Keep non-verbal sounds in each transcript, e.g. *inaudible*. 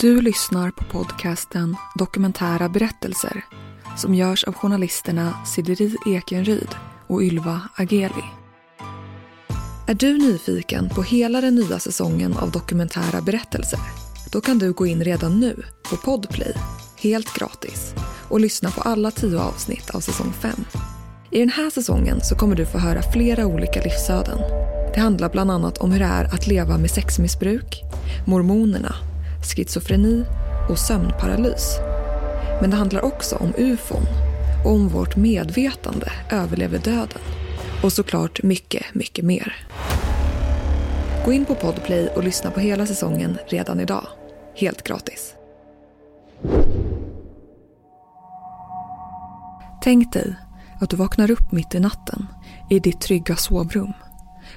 Du lyssnar på podcasten Dokumentära berättelser som görs av journalisterna Sideri Ekenryd och Ylva Ageli. Är du nyfiken på hela den nya säsongen av Dokumentära berättelser? Då kan du gå in redan nu på Podplay, helt gratis, och lyssna på alla tio avsnitt av säsong 5. I den här säsongen så kommer du få höra flera olika livsöden. Det handlar bland annat om hur det är att leva med sexmissbruk, mormonerna schizofreni och sömnparalys. Men det handlar också om ufon och om vårt medvetande överlever döden. Och såklart mycket, mycket mer. Gå in på Podplay och lyssna på hela säsongen redan idag. Helt gratis. Tänk dig att du vaknar upp mitt i natten i ditt trygga sovrum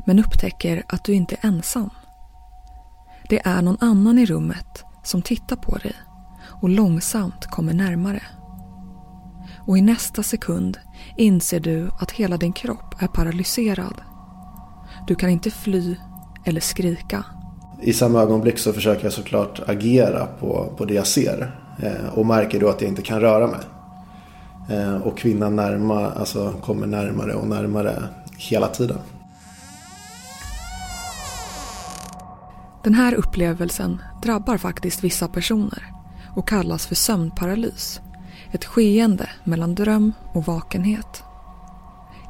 men upptäcker att du inte är ensam. Det är någon annan i rummet som tittar på dig och långsamt kommer närmare. Och i nästa sekund inser du att hela din kropp är paralyserad. Du kan inte fly eller skrika. I samma ögonblick så försöker jag såklart agera på, på det jag ser. Eh, och märker då att jag inte kan röra mig. Eh, och kvinnan närma, alltså kommer närmare och närmare hela tiden. Den här upplevelsen drabbar faktiskt vissa personer och kallas för sömnparalys. Ett skeende mellan dröm och vakenhet.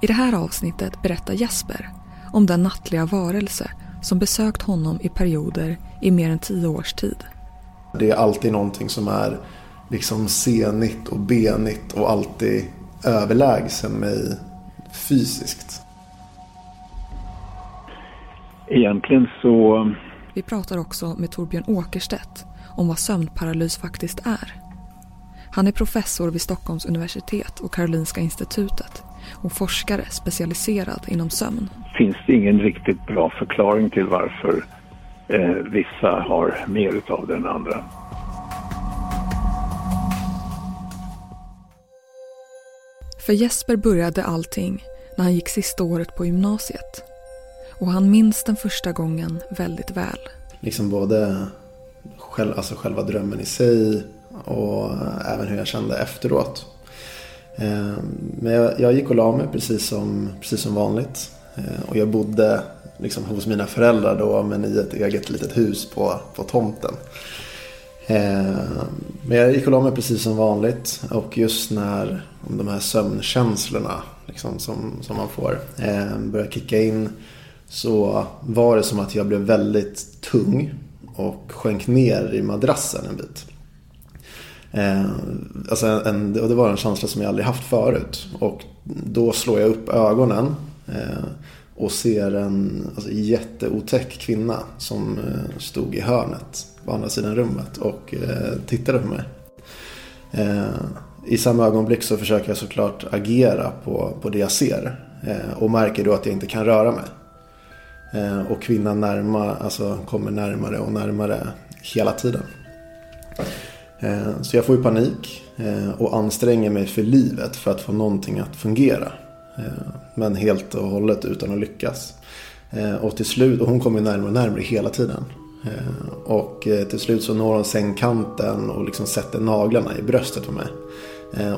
I det här avsnittet berättar Jesper om den nattliga varelse som besökt honom i perioder i mer än tio års tid. Det är alltid någonting som är liksom senigt och benigt och alltid överlägsen mig fysiskt. Egentligen så vi pratar också med Torbjörn Åkerstedt om vad sömnparalys faktiskt är. Han är professor vid Stockholms universitet och Karolinska institutet och forskare specialiserad inom sömn. Finns det ingen riktigt bra förklaring till varför eh, vissa har mer utav det än andra. För Jesper började allting när han gick sista året på gymnasiet och han minns den första gången väldigt väl. Liksom både själv, alltså själva drömmen i sig och även hur jag kände efteråt. Ehm, men jag, jag gick och la mig precis som, precis som vanligt. Ehm, och jag bodde liksom hos mina föräldrar då men i ett eget litet hus på, på tomten. Ehm, men jag gick och la mig precis som vanligt och just när de här sömnkänslorna liksom, som, som man får börjar kicka in så var det som att jag blev väldigt tung och sjönk ner i madrassen en bit. Eh, alltså en, och det var en känsla som jag aldrig haft förut. Och då slår jag upp ögonen eh, och ser en alltså, jätteotäck kvinna som eh, stod i hörnet på andra sidan rummet och eh, tittade på mig. Eh, I samma ögonblick så försöker jag såklart agera på, på det jag ser. Eh, och märker då att jag inte kan röra mig. Eh, och kvinnan närma, alltså kommer närmare och närmare hela tiden. Eh, så jag får ju panik eh, och anstränger mig för livet för att få någonting att fungera. Men helt och hållet utan att lyckas. Och till slut, och hon kommer närmare och närmare hela tiden. Och till slut så når hon sängkanten och liksom sätter naglarna i bröstet på mig.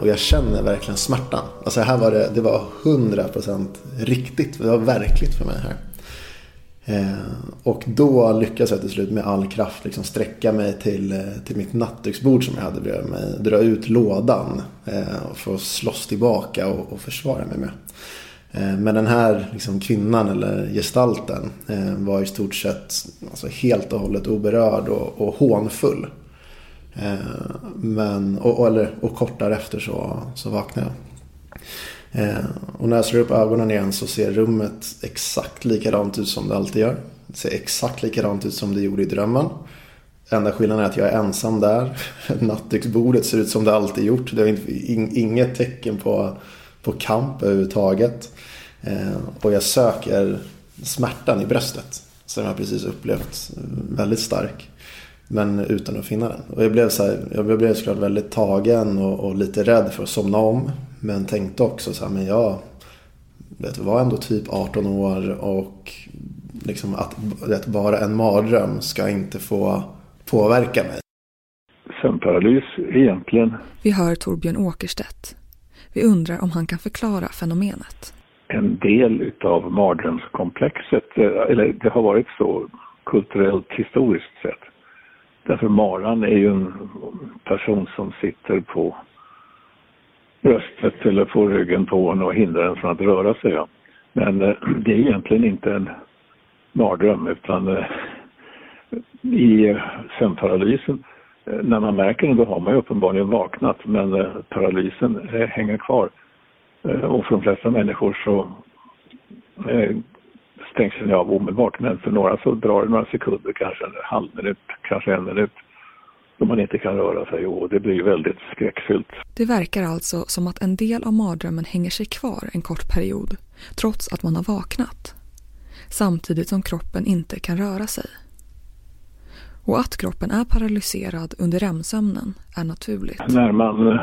Och jag känner verkligen smärtan. Alltså här var det, det var 100% riktigt. Det var verkligt för mig här. Eh, och då lyckades jag till slut med all kraft liksom sträcka mig till, eh, till mitt nattduksbord som jag hade bredvid mig. Dra ut lådan eh, och få slåss tillbaka och, och försvara mig med. Eh, men den här liksom, kvinnan eller gestalten eh, var i stort sett alltså, helt och hållet oberörd och, och hånfull. Eh, men, och, och, eller, och kort därefter så, så vaknade jag. Eh, och när jag slår upp ögonen igen så ser rummet exakt likadant ut som det alltid gör. Det ser exakt likadant ut som det gjorde i drömmen. Enda skillnaden är att jag är ensam där. *laughs* Nattduksbordet ser ut som det alltid gjort. Det är inget tecken på, på kamp överhuvudtaget. Eh, och jag söker smärtan i bröstet. Som jag precis upplevt väldigt stark. Men utan att finna den. Och jag blev, så här, jag blev såklart väldigt tagen och, och, lite rädd för att somna om. Men tänkte också så här, men jag vet, var ändå typ 18 år och liksom att, att bara en mardröm ska inte få påverka mig. sömnparalys egentligen. Vi hör Torbjörn Åkerstedt. Vi undrar om han kan förklara fenomenet. En del utav mardrömskomplexet, eh, eller det har varit så kulturellt historiskt sett. Därför maran är ju en person som sitter på bröstet eller får ryggen på en och hindrar en från att röra sig. Ja. Men eh, *clears throat* det är egentligen inte en mardröm utan eh, i eh, sömnparalysen när man märker den då har man ju uppenbarligen vaknat men paralysen hänger kvar. Och för de flesta människor så stängs den av omedelbart men för några så drar det några sekunder, kanske en halv minut, kanske en minut då man inte kan röra sig och det blir väldigt skräckfyllt. Det verkar alltså som att en del av mardrömmen hänger sig kvar en kort period trots att man har vaknat. Samtidigt som kroppen inte kan röra sig. Och att kroppen är paralyserad under REM-sömnen är naturligt. När man eh,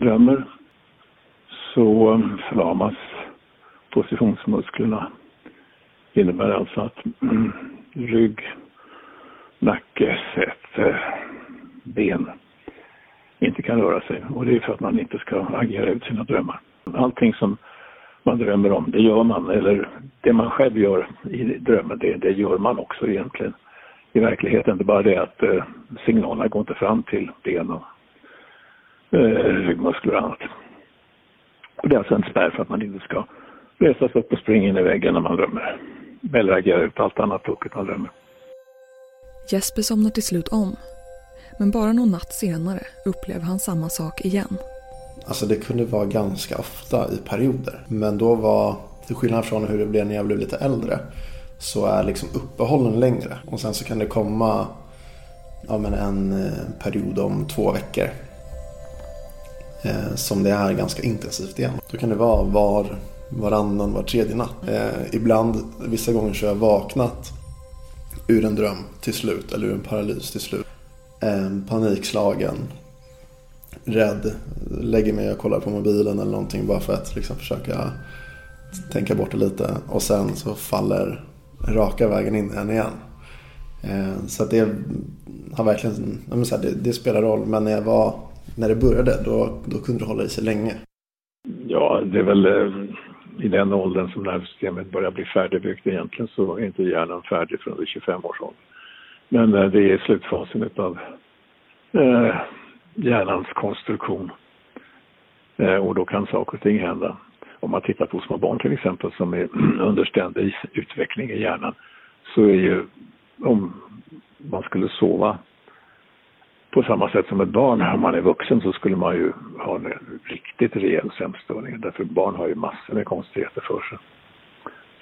drömmer så eh, förlamas positionsmusklerna. Det innebär alltså att mm, rygg, nacke, säte, ben inte kan röra sig. Och det är för att man inte ska agera ut sina drömmar. Allting som man drömmer om, det gör man. Eller det man själv gör i drömmen, det, det gör man också egentligen i verkligheten. Det är bara det att eh, signalerna går inte fram till ben och eh, ryggmuskler och annat. Och det är alltså en spärr för att man inte ska resa sig upp och springa in i väggen när man drömmer. Eller agera ut allt annat tokigt man drömmer. Jesper somnar till slut om. Men bara någon natt senare upplever han samma sak igen. Alltså det kunde vara ganska ofta i perioder. Men då var, till skillnad från hur det blev när jag blev lite äldre, så är liksom uppehållen längre. Och sen så kan det komma ja, men en eh, period om två veckor. Eh, som det är ganska intensivt igen. Då kan det vara var, varannan, var tredje natt. Eh, ibland, vissa gånger så har jag vaknat ur en dröm till slut, eller ur en paralys till slut. Ehm, panikslagen, rädd, lägger mig och kollar på mobilen eller någonting bara för att liksom försöka tänka bort det lite. Och sen så faller raka vägen in igen igen. Så att det har verkligen, det, det spelar roll. Men när jag var, när det började då, då kunde det hålla i sig länge. Ja, det är väl eh, i den åldern som nervsystemet börjar bli färdigbyggt egentligen så är inte hjärnan färdig förrän vid 25 års ålder. Men eh, det är slutfasen utav eh, hjärnans konstruktion. Eh, och då kan saker och ting hända. Om man tittar på små barn till exempel som är *clears throat* under ständig utveckling i hjärnan så är ju om man skulle sova på samma sätt som ett barn, om man är vuxen så skulle man ju ha en riktigt rejäl sömnstörning. Därför barn har ju massor med konstigheter för sig.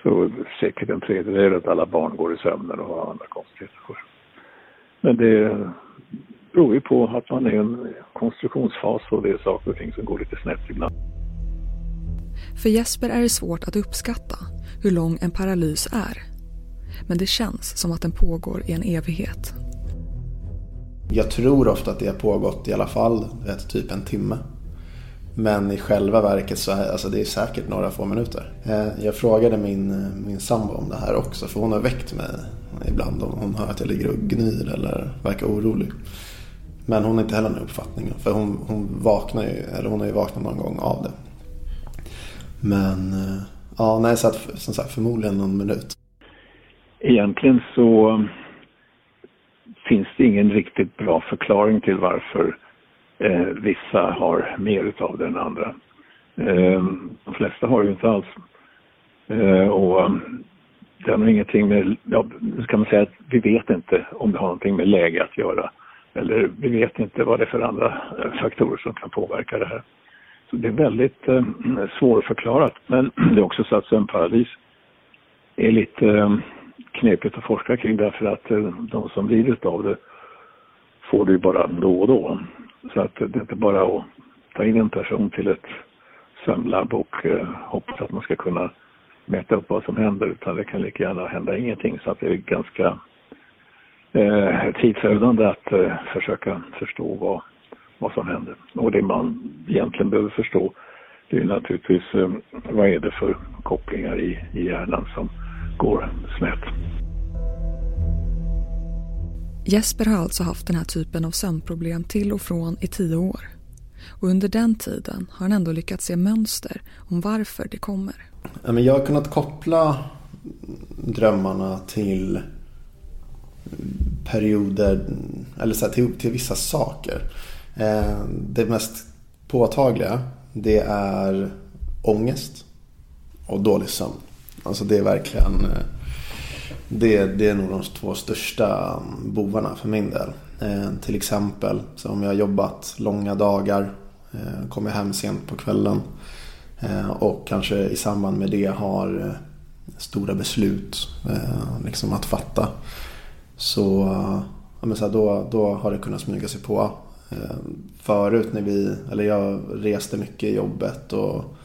Så säkert en tredjedel av alla barn går i sömnen och har andra konstigheter för sig. Men det beror ju på att man är i en konstruktionsfas och det är saker och ting som går lite snett ibland. För Jesper är det svårt att uppskatta hur lång en paralys är. Men det känns som att den pågår i en evighet. Jag tror ofta att det har pågått i alla fall ett, typ en timme. Men i själva verket så är alltså det är säkert några få minuter. Eh, jag frågade min, min sambo om det här också för hon har väckt mig ibland om hon hör att jag ligger och gnyr eller verkar orolig. Men hon har inte heller någon uppfattning för hon, hon vaknar ju, eller hon har ju vaknat någon gång av det. Men eh, ja, nej så att som sagt förmodligen någon minut. Egentligen så finns det ingen riktigt bra förklaring till varför eh, vissa har mer utav det än andra. Eh, de flesta har ju inte alls. Eh, och um, det har ingenting med, ja, ska man säga att vi vet inte om det har någonting med läge att göra. Eller vi vet inte vad det är för andra eh, faktorer som kan påverka det här. Så det är väldigt eh, svårförklarat. Men *clears throat* det är också så att sömnparalys är lite eh, knepigt att forska kring därför att eh, de som lider av det får det ju bara då och då. Så att det är inte bara att ta in en person till ett sömnlabb och eh, hoppas att man ska kunna mäta upp vad som händer utan det kan lika gärna hända ingenting. Så att det är ganska eh, tidsödande att eh, försöka förstå vad, vad som händer. Och det man egentligen behöver förstå det är naturligtvis eh, vad är det för kopplingar i, i hjärnan som går snett. Jesper har alltså haft den här typen av sömnproblem till och från i tio år. Och under den tiden har han ändå lyckats se mönster om varför det kommer. Jag har kunnat koppla drömmarna till perioder, eller så här, till, till vissa saker. Eh, det mest påtagliga det är ångest och dålig sömn. Alltså det är verkligen eh, det, det är nog de två största um, bovarna för min del. Eh, till exempel så om jag har jobbat långa dagar, eh, kommer hem sent på kvällen eh, och kanske i samband med det har eh, stora beslut eh, liksom att fatta. Så, eh, ja, men så här, då, då har det kunnat smyga sig på. Eh, förut när vi, eller jag reste mycket i jobbet och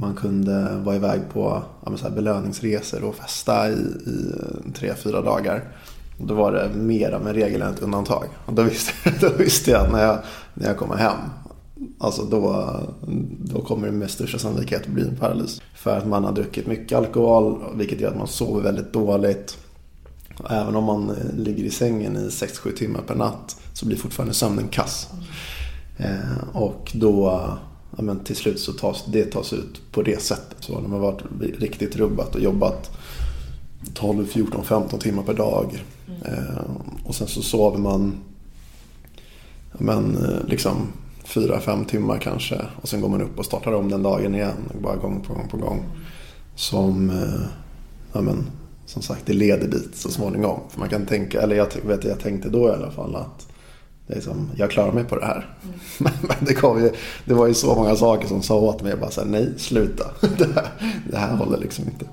man kunde vara iväg på ja, så här, belöningsresor och festa i, i eh, tre, fyra dagar. Då var det mer av en regel än ett undantag. Och då visste, *laughs* då visste jag att när jag, när jag kommer hem, alltså då, då kommer det med största sannolikhet bli en paralys. För att man har druckit mycket alkohol, vilket gör att man sover väldigt dåligt. Även om man eh, ligger i sängen i 6-7 timmar per natt så blir fortfarande sömnen kass. Eh, och då, ja, men till slut så tas det tas ut på det sättet. Så när man varit riktigt rubbat och jobbat 12, 14, 15 timmar per dag. Eh, och sen så sover man ja, men, eh, liksom 4-5 timmar kanske. Och sen går man upp och startar om den dagen igen. Bara gång på gång på gång. Som, eh, ja, men, som sagt, det leder dit så småningom. För man kan tänka, eller jag vet jag tänkte då i alla fall att liksom, jag klarar mig på det här. Mm. *laughs* Men det, kom ju, det var ju så många saker som sa åt mig. Jag bara så här, nej, sluta. *laughs* Det här, det här håller liksom inte.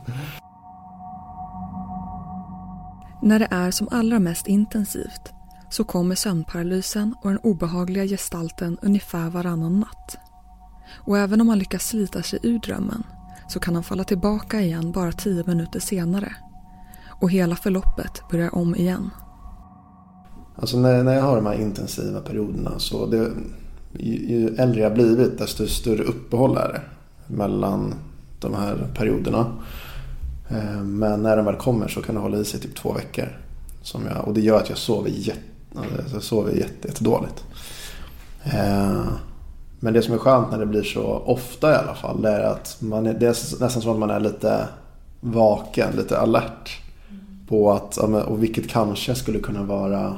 När det är som allra mest intensivt så kommer sömnparalysen och den obehagliga gestalten ungefär varannan natt. Och även om han lyckas slita sig ur drömmen så kan han falla tillbaka igen bara tio minuter senare. Och hela förloppet börjar om igen. Alltså när, när jag har de här intensiva perioderna så det, ju, ju äldre jag blivit desto större uppehåll är det mellan de här perioderna. Eh, men när den väl kommer så kan det hålla i sig typ två veckor. Som jag, och det gör att jag sover, jätte, alltså, jag sover jätte, jättedåligt. Eh, men det som är skönt när det blir så ofta i alla fall det är att man är, det är nästan som att man är lite vaken, lite alert. På att, och vilket kanske skulle kunna vara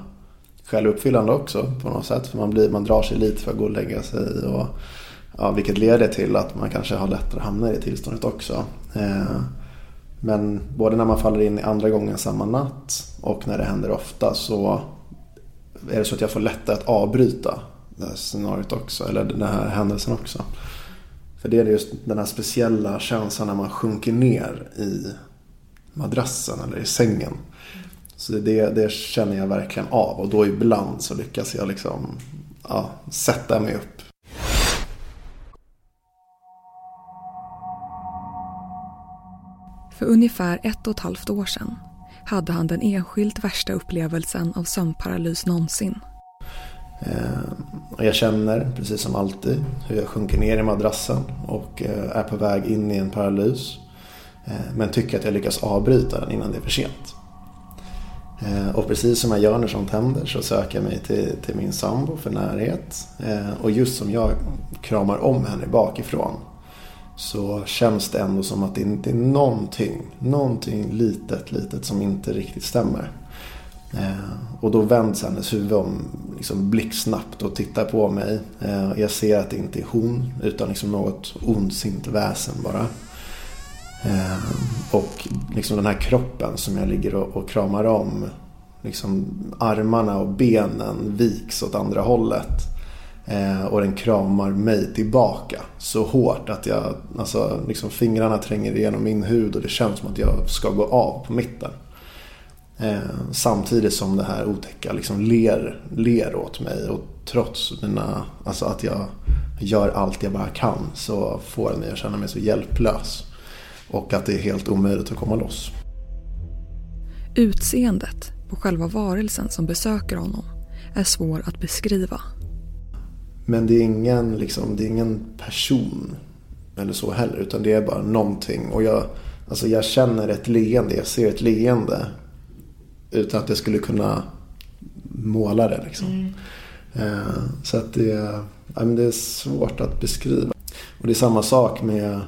självuppfyllande också på något sätt. För man, blir, man drar sig lite för att gå och lägga sig. Och, ja, vilket leder till att man kanske har lättare att hamna i det tillståndet också. Eh, men både när man faller in i andra gången samma natt och när det händer ofta så är det så att jag får lättare att avbryta det här scenariot också, eller den här händelsen också. För det är just den här speciella känslan när man sjunker ner i madrassen eller i sängen. Så det, det känner jag verkligen av och då ibland så lyckas jag liksom ja, sätta mig upp. För ungefär ett och ett halvt år sedan hade han den enskilt värsta upplevelsen av sömnparalys någonsin. Eh, jag känner, precis som alltid, hur jag sjunker ner i madrassen och eh, är på väg in i en paralys. Eh, men tycker att jag lyckas avbryta den innan det är för sent. Eh, och precis som jag gör när sånt händer så söker jag mig till, till min sambo för närhet. Eh, och just som jag kramar om henne bakifrån så känns det ändå som att det inte är någonting, någonting litet, litet som inte riktigt stämmer. Eh, och då vänds hennes huvud om liksom blixtsnabbt och tittar på mig. Jag ser att det inte är hon utan liksom något ondsint väsen bara. Eh, och liksom den här kroppen som jag ligger och, och kramar om. Liksom armarna och benen viks åt andra hållet. Eh, och den kramar mig tillbaka så hårt att jag, alltså, liksom fingrarna tränger igenom min hud och det känns som att jag ska gå av på mitten. Eh, samtidigt som det här otäcka liksom ler, ler åt mig och trots mina, alltså att jag gör allt jag bara kan så får den mig att känna mig så hjälplös. Och att det är helt omöjligt att komma loss. Utseendet på själva varelsen som besöker honom är svår att beskriva. Men det är ingen, liksom, det är ingen person eller så heller. Utan det är bara någonting. Och jag, alltså jag känner ett leende, jag ser ett leende. Utan att det skulle kunna målare. Liksom. Mm. Eh, så att det, ja, men det är svårt att beskriva. Och det är samma sak med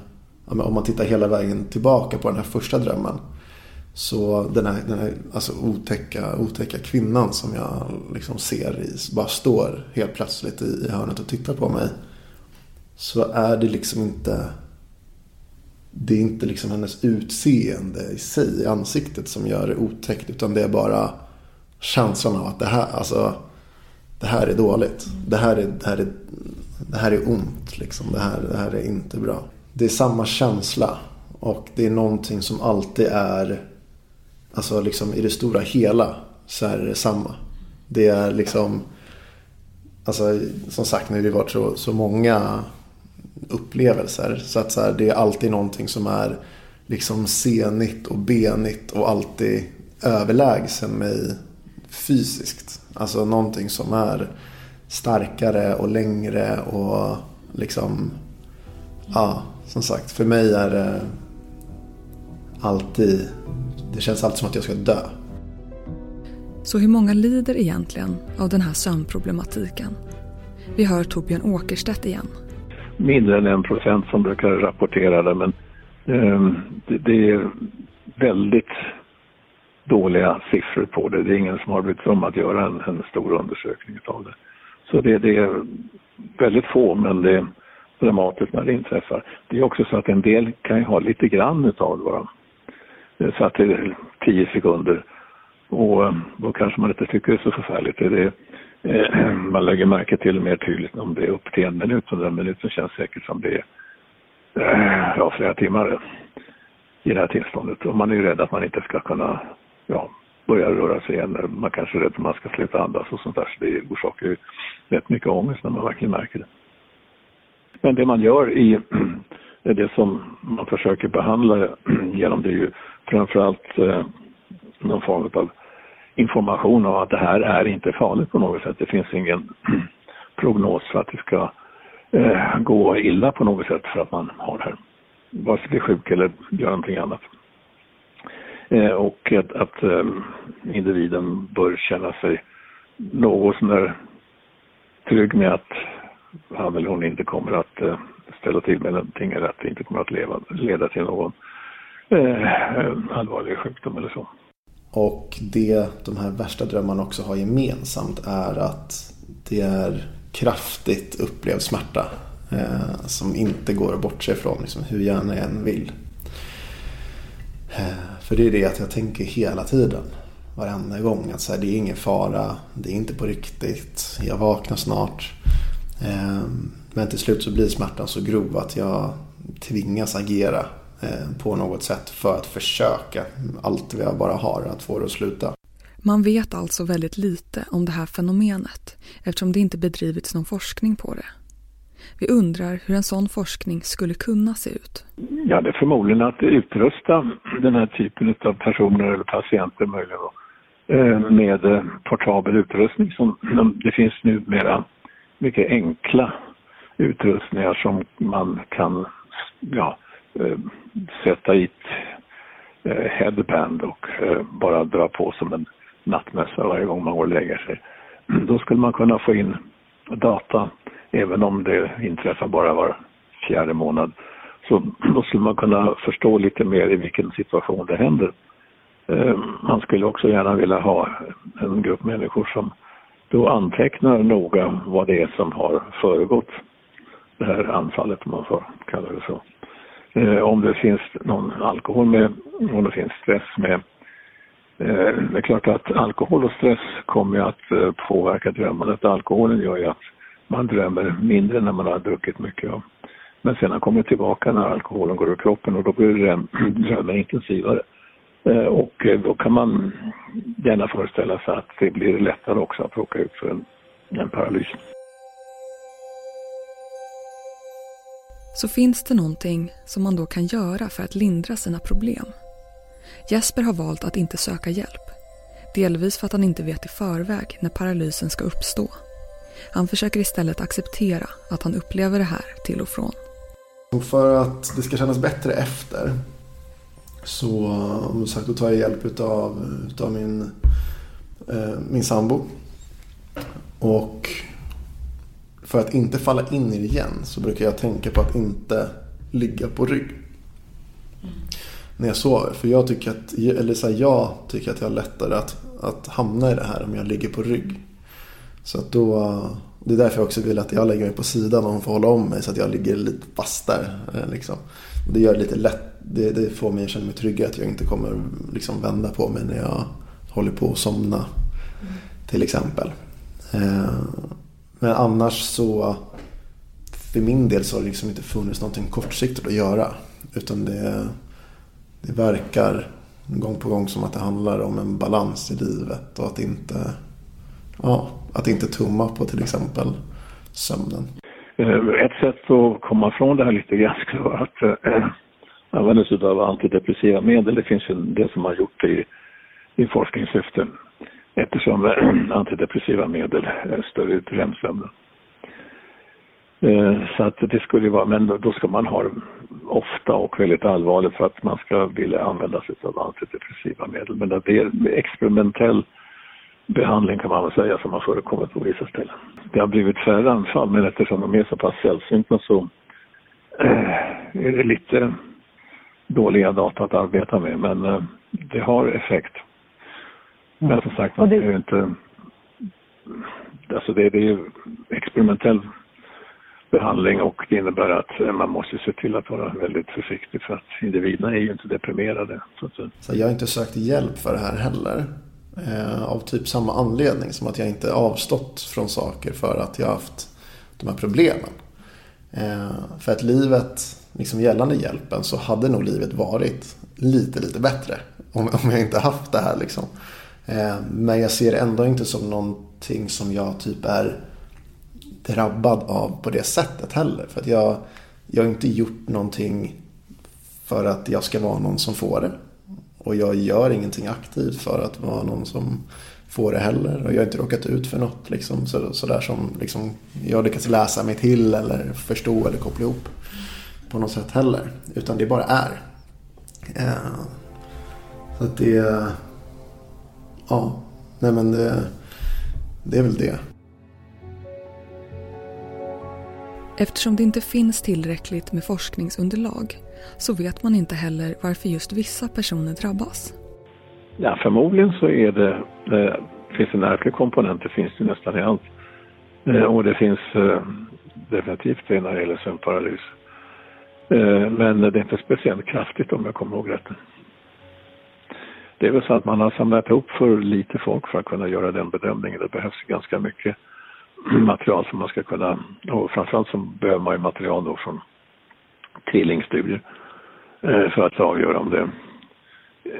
om man tittar hela vägen tillbaka på den här första drömmen. Så den här, den här alltså otäcka, otäcka kvinnan som jag liksom ser i, bara står helt plötsligt i, i hörnet och tittar på mig. Så är det liksom inte det är inte liksom hennes utseende i sig, i ansiktet som gör det otäckt. Utan det är bara känslan av att det här, alltså, det här är dåligt. Det här är, det här är, det här är ont. Liksom. Det, här, det här är inte bra. Det är samma känsla. Och det är någonting som alltid är, alltså liksom i det stora hela så är det samma. Det är liksom, alltså som sagt nu har det varit så, så många upplevelser. Så att så här, det är alltid någonting som är liksom senigt och benigt och alltid överlägsen mig fysiskt. Alltså någonting som är starkare och längre och liksom, ja, som sagt, för mig är det alltid, det känns alltid som att jag ska dö. Så hur många lider egentligen av den här sömnproblematiken? Vi hör Torbjörn Åkerstedt igen mindre än en procent som brukar rapportera det men eh, det, det, är väldigt dåliga siffror på det. Det är ingen som har brytt sig om att göra en, en stor undersökning av det. Så det, det, är väldigt få men det dramatiskt när det inträffar. Det är också så att en del kan ju ha lite grann utav det bara. Så att det är tio sekunder och eh, då kanske man inte tycker det är så förfärligt. Det är Eh, *clears throat* man lägger märke till mer tydligt om det är upp till en minut. Så den minuten känns säkert som det är eh, ja, flera timmar i det här tillståndet. Och man är ju rädd att man inte ska kunna ja, börja röra sig igen. Man kanske är rädd att man ska sluta andas och sånt där. Så det orsakar ju rätt mycket ångest när man verkligen märker det. Men det man gör i *clears throat* det som man försöker behandla *clears throat* genom det är ju framförallt eh, någon form av information om att det här är inte farligt på något sätt. Det finns ingen *clears throat* prognos för att det ska eh, gå illa på något sätt för att man har det här. Vare sig blir sjuk eller gör någonting annat. Eh, och att, att individen bör känna sig något sånär trygg med att han eller hon inte kommer att eh, ställa till med någonting eller att det inte kommer att leva, leda till någon eh, allvarlig sjukdom eller så. Och det de här värsta drömmarna också har gemensamt är att det är kraftigt upplevd smärta. Eh, som inte går att bortse ifrån, liksom, hur gärna jag än vill. Eh, för det är det att jag tänker hela tiden. Varenda gång att så här, det är ingen fara, det är inte på riktigt, jag vaknar snart. Eh, men till slut så blir smärtan så grov att jag tvingas agera Eh, på något sätt för att försöka allt vi bara har att få det att sluta. Man vet alltså väldigt lite om det här fenomenet eftersom det inte bedrivits någon forskning på det. Vi undrar hur en sån forskning skulle kunna se ut. Ja, det är förmodligen att utrusta den här typen av personer eller patienter möjligen då, eh, med eh, portabel utrustning. Som, det finns numera mycket enkla utrustningar som man kan ja, eh, sätta i ett eh, headband och eh, bara dra på som en nattmössa varje gång man går och lägger sig. *clears throat* Då skulle man kunna få in data även om det inträffar bara var fjärde månad. Så *clears throat* då skulle man kunna förstå lite mer i vilken situation det händer. Man skulle också gärna vilja ha en grupp människor som då antecknar noga vad det är som har föregått det här anfallet, om man får kalla det så eh, om det finns någon alkohol med, om det finns stress med. Eh, det är klart att alkohol och stress kommer att eh, påverka drömmandet. Alkoholen gör ju att man drömmer mindre när man har druckit mycket. Ja. Men sen kommer det tillbaka när alkoholen går ur kroppen och då blir *clears throat* drömmen intensivare. Eh, och eh, då kan man gärna föreställa sig att det blir lättare också att råka ut för en, en paralys. så finns det någonting som man då kan göra för att lindra sina problem. Jesper har valt att inte söka hjälp. Delvis för att han inte vet i förväg när paralysen ska uppstå. Han försöker istället acceptera att han upplever det här till och från. För att det ska kännas bättre efter så eh, sagt, då tar jag hjälp utav, utav min, eh, min sambo Och för att inte falla in i det igen så brukar jag tänka på att inte ligga på rygg. Mm. När jag sover. För jag tycker att, eller så här, jag tycker att jag har lättare att, att hamna i det här om jag ligger på rygg. Så att då, det är därför jag också vill att jag lägger mig på sidan och hon får hålla om mig så att jag ligger lite fast där. Eh, liksom. Och Det gör det lite lätt, det, det, får mig att känna mig trygg att jag inte kommer liksom vända på mig när jag håller på att somna. Till exempel. Eh, men annars så för min del så har det liksom inte funnits någonting kortsiktigt att göra. Utan det, det verkar gång på gång som att det handlar om en balans i livet och att inte, ja, att inte tumma på till exempel sömnen. Eh, ett sätt att komma från det här lite grann skulle vara att äh, använda sig av antidepressiva medel. Det finns ju en del som har gjort det i, i forskningssyfte eftersom eh, *clears throat* antidepressiva medel stör ut REM-sömnen. Så att det skulle vara, men då ska man ha det ofta och väldigt allvarligt för att man ska vilja använda sig av antidepressiva medel. Men det är experimentell behandling kan man väl säga som har förekommit på vissa ställen. Det har blivit färre anfall men eftersom de är så pass sällsynta så eh, är det lite dåliga data att arbeta med men eh, det har effekt. Men som sagt, man det... är ju inte... Alltså det, det är ju experimentell behandling och det innebär att man måste se till att vara väldigt försiktig för att individerna är ju inte deprimerade. Så att... så jag har inte sökt hjälp för det här heller. Eh, av typ samma anledning som att jag inte avstått från saker för att jag haft de här problemen. Eh, för att livet, liksom gällande hjälpen, så hade nog livet varit lite, lite bättre. Om, om jag inte haft det här liksom. Eh, men jag ser det ändå inte som någonting som jag typ är drabbad av på det sättet heller. För att jag, jag har inte gjort någonting för att jag ska vara någon som får det. Och jag gör ingenting aktivt för att vara någon som får det heller. Och jag har inte råkat ut för något liksom, så, sådär som liksom, jag lyckats läsa mig till eller förstå eller koppla ihop på något sätt heller. Utan det bara är. Eh, så att det... Ja, nej men det, det är väl det. Eftersom det inte finns tillräckligt med forskningsunderlag så vet man inte heller varför just vissa personer drabbas. Ja, förmodligen så är det, eh, det finns en ärftlig komponent, det finns det nästan i allt. Eh, och det finns eh, definitivt det när det gäller sömnparalys. Eh, men det är inte speciellt kraftigt om jag kommer ihåg rätt. Det är väl så att man har samlat ihop för lite folk för att kunna göra den bedömningen. Det behövs ganska mycket *clears throat* material som man ska kunna, och framförallt så behöver man ju material då från tvillingstudier eh, för att avgöra om det är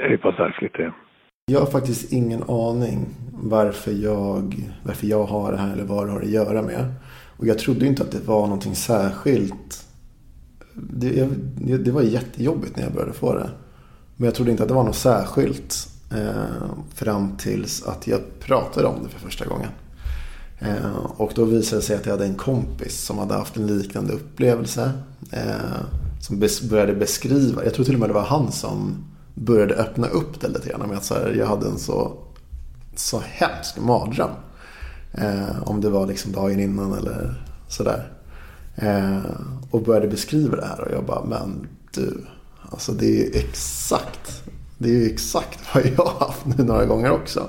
hur pass ärftligt det är. Jag har faktiskt ingen aning varför jag, varför jag har det här eller vad det har att göra med. Och jag trodde inte att det var någonting särskilt. Det, det var jättejobbigt när jag började få det. Men jag trodde inte att det var något särskilt eh, fram tills att jag pratade om det för första gången. Eh, och då visade det sig att jag hade en kompis som hade haft en liknande upplevelse. Eh, som bes började beskriva, jag tror till och med det var han som började öppna upp det lite grann. Med att så här, jag hade en så, så hemsk mardröm. Eh, om det var liksom dagen innan eller sådär. Eh, och började beskriva det här och jag bara, men du. Alltså det är ju exakt, det är ju exakt vad jag har haft nu några gånger också.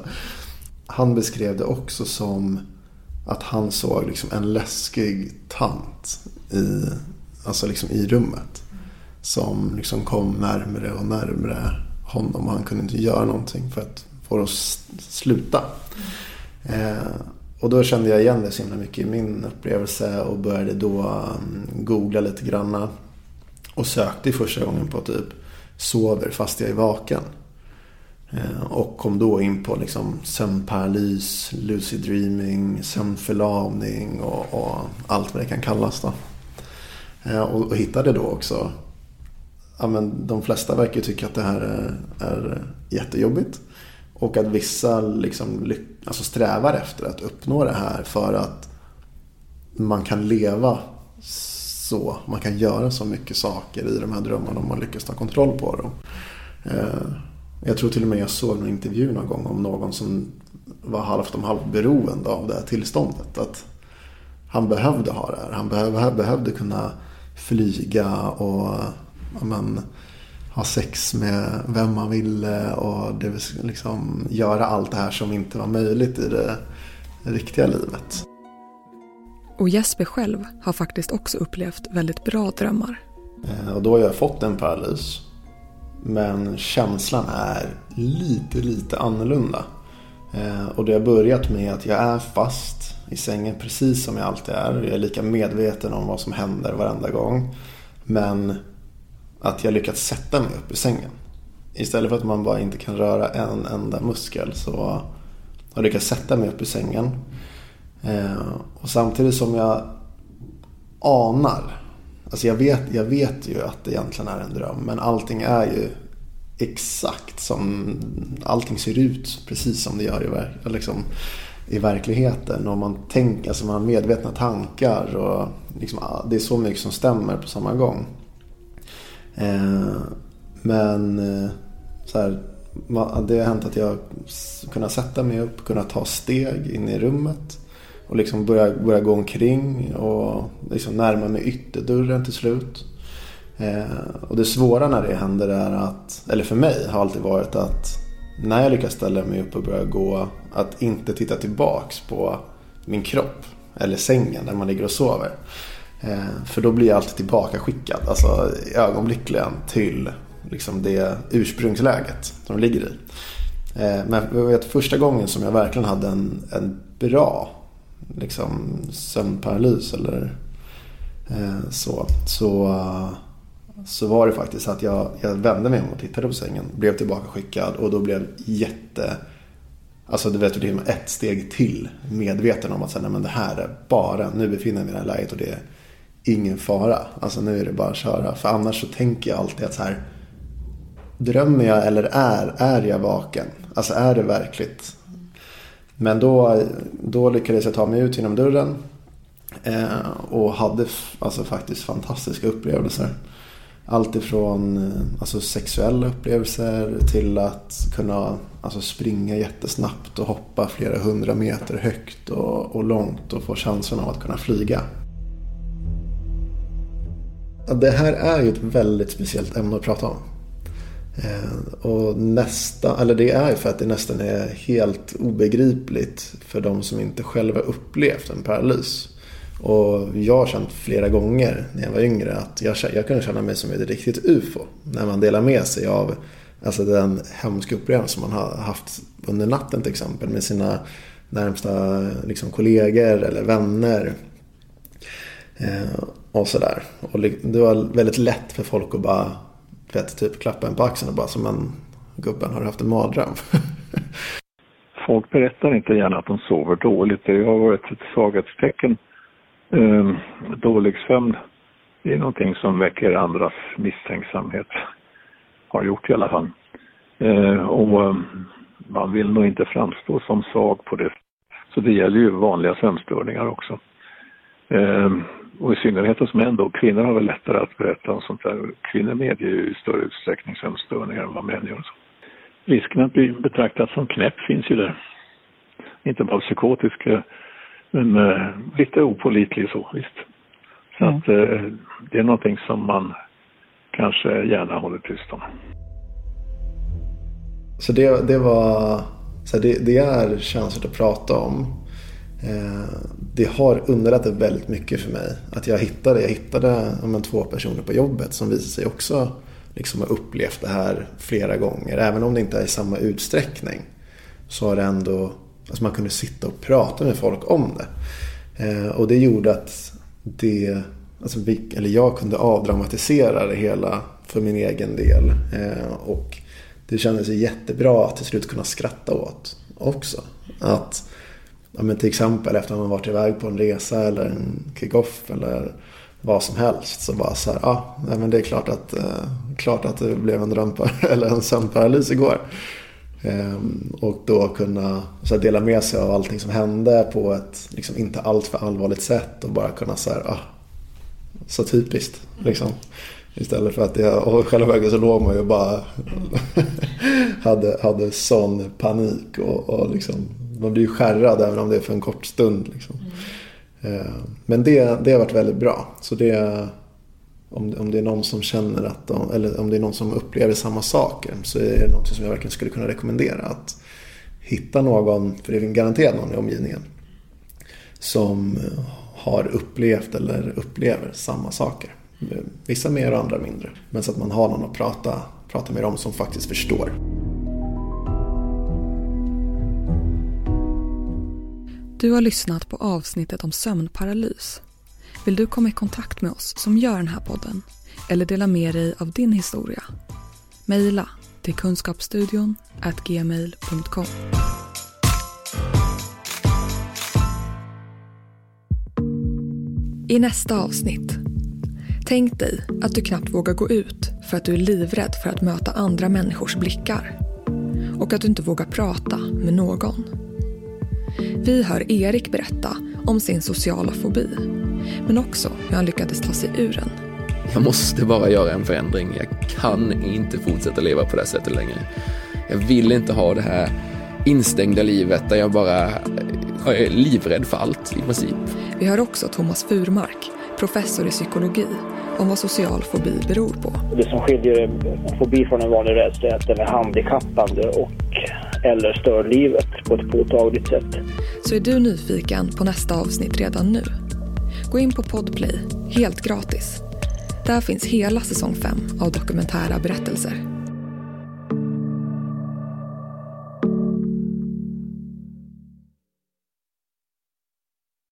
Han beskrev det också som att han såg liksom en läskig tant i, alltså liksom i rummet. Som liksom kom närmre och närmre honom och han kunde inte göra någonting för att få det att sluta. Eh, och då kände jag igen det så himla mycket i min upplevelse och började då mm, googla lite granna. Och sökte första gången på typ sover fast jag är vaken. Eh, och kom då in på liksom sömnparalys, lucid dreaming, sömnförlamning och, och, allt vad det kan kallas. Då. Eh, och, och hittade då också, ja, men de flesta verkar tycka att det här är, är jättejobbigt. Och att vissa liksom, alltså strävar efter att uppnå det här för att man kan leva så. Man kan göra så mycket saker i de här drömmarna om man lyckas ta kontroll på dem. Eh, jag tror till och med jag såg en intervju någon gång om någon som var halvt om halvt beroende av det här tillståndet. Att han behövde ha det här. Han behövde, behövde kunna flyga och men, ha sex med vem man ville och det, liksom, göra allt det här som inte var möjligt i det riktiga livet. Och Jesper själv har faktiskt också upplevt väldigt bra drömmar. Eh, och då har jag fått en paralys. Men känslan är lite, lite annorlunda. Eh, och det har börjat med att jag är fast i sängen precis som jag alltid är. Jag är lika medveten om vad som händer varenda gång. Men att jag lyckats sätta mig upp i sängen. Istället för att man bara inte kan röra en enda muskel så har jag lyckats sätta mig upp i sängen. Eh, och samtidigt som jag anar. Alltså jag vet, jag vet ju att det egentligen är en dröm. Men allting är ju exakt som allting ser ut precis som det gör i, liksom, i verkligheten. Och man tänker, alltså man har medvetna tankar och liksom, det är så mycket som stämmer på samma gång. Eh, men eh, så här, det har hänt att jag kunnat sätta mig upp, kunnat ta steg in i rummet. Och liksom börja, börja gå omkring och liksom närma mig ytterdörren till slut. Eh, och det svåra när det händer är att, eller för mig har alltid varit att när jag lyckas ställa mig upp och börja gå, att inte titta tillbaks på min kropp eller sängen där man ligger och sover. Eh, för då blir jag alltid tillbakaskickad alltså ögonblickligen till liksom det ursprungsläget som de ligger i. Eh, men jag vet första gången som jag verkligen hade en, en bra liksom, sömnparalys eller eh, så, så, eh, så var det faktiskt att jag, jag vände mig om och tittade på sängen, blev tillbaka skickad och då blev jätte Alltså du vet, det är ett steg till medveten om att säga, nej, men det här är bara, nu befinner jag mig i det här läget och det är ingen fara. Alltså nu är det bara att köra. För annars så tänker jag alltid att så här, drömmer jag eller är, är jag vaken? Alltså är det verkligt? Men då, då lyckades jag ta mig ut genom dörren. Eh, och hade alltså faktiskt fantastiska upplevelser. Allt ifrån eh, alltså, sexuella upplevelser till att kunna alltså, springa jättesnabbt och hoppa flera hundra meter högt och, och långt och få känslan av att kunna flyga. Det här är ju ett väldigt speciellt ämne att prata om. Eh, och nästa, eller det är för att det nästan är helt obegripligt för de som inte själva upplevt en paralys. Och jag har känt flera gånger när jag var yngre att jag, jag kunde känna mig som ett riktigt UFO. När man delar med sig av alltså den hemska upplevelsen man har haft under natten till exempel med sina närmsta liksom, kollegor eller vänner. Eh, och sådär. Och det var väldigt lätt för folk att bara vet, typ klappa en på axeln och bara som en gubben, har du haft en mardröm? *laughs* folk berättar inte gärna att de sover dåligt. Det har varit ett svaghetstecken. Ehm, dålig sömn det är någonting som väcker andras misstänksamhet. Har gjort i alla fall. Ehm, och ehm, man vill nog inte framstå som svag på det. Så det gäller ju vanliga sömnstörningar också. Ehm, och i synnerhet hos män då. Kvinnor har väl lättare att berätta om sånt där. Kvinnor medger ju i större utsträckning sömnstörningar än vad män gör. Risken att bli betraktad som knäpp finns ju där. Inte bara psykotisk, eh, men uh, lite opolitlig så, visst. Så mm. att uh, det är någonting som man kanske gärna håller tyst om. Så det, det var, så det, det är känsligt att prata om. Eh, det har underlättat väldigt mycket för mig. Att jag hittade, jag hittade men, två personer på jobbet som visade sig också liksom ha upplevt det här flera gånger. Även om det inte är i samma utsträckning. Så har det ändå, alltså man kunde sitta och prata med folk om det. Eh, och det gjorde att det, alltså vi, eller jag kunde avdramatisera det hela för min egen del. Eh, och det kändes jättebra att till slut kunna skratta åt också. Att ja, men till exempel efter att man varit iväg på en resa eller en kick-off eller vad som helst. Så bara så här, ja, men det är klart att, eh, klart att det blev en drömpar *laughs* eller en sömnparalys igår. Ehm, och då kunna så här, dela med sig av allting som hände på ett liksom, inte alltför allvarligt sätt och bara kunna så här, ah, så typiskt liksom. Istället för att jag, och själva verket så låg man ju bara *laughs* hade, hade sån panik och, och liksom man blir ju skärrad även om det är för en kort stund. Liksom. Mm. Men det, det har varit väldigt bra. Så det, om, om det är någon som känner att de, eller om det är någon som upplever samma saker så är det något som jag verkligen skulle kunna rekommendera. Att hitta någon, för det är garanterat någon i omgivningen, som eh, har upplevt eller upplever samma saker. Eh, vissa mer och andra mindre. Men så att man har någon att prata, prata med dem som faktiskt förstår. Du har lyssnat på avsnittet om sömnparalys. Vill du komma i kontakt med oss som gör den här podden eller dela med dig av din historia? Mejla till kunskapsstudion gmail.com. I nästa avsnitt. Tänk dig att du knappt vågar gå ut för att du är livrädd för att möta andra människors blickar. Och att du inte vågar prata med någon. Vi hör Erik berätta om sin sociala fobi. Men också hur han lyckades ta sig ur den. Jag måste bara göra en förändring. Jag kan inte fortsätta leva på det här sättet längre. Jag vill inte ha det här instängda livet där jag bara är livrädd för allt i princip. Vi hör också Thomas Furmark, professor i psykologi, om vad social fobi beror på. Det som skiljer fobi från en vanlig rädsla är att den är handikappande och eller stör livet på ett påtagligt sätt. Så är du nyfiken på nästa avsnitt redan nu? Gå in på Podplay, helt gratis. Där finns hela säsong 5 av dokumentära berättelser.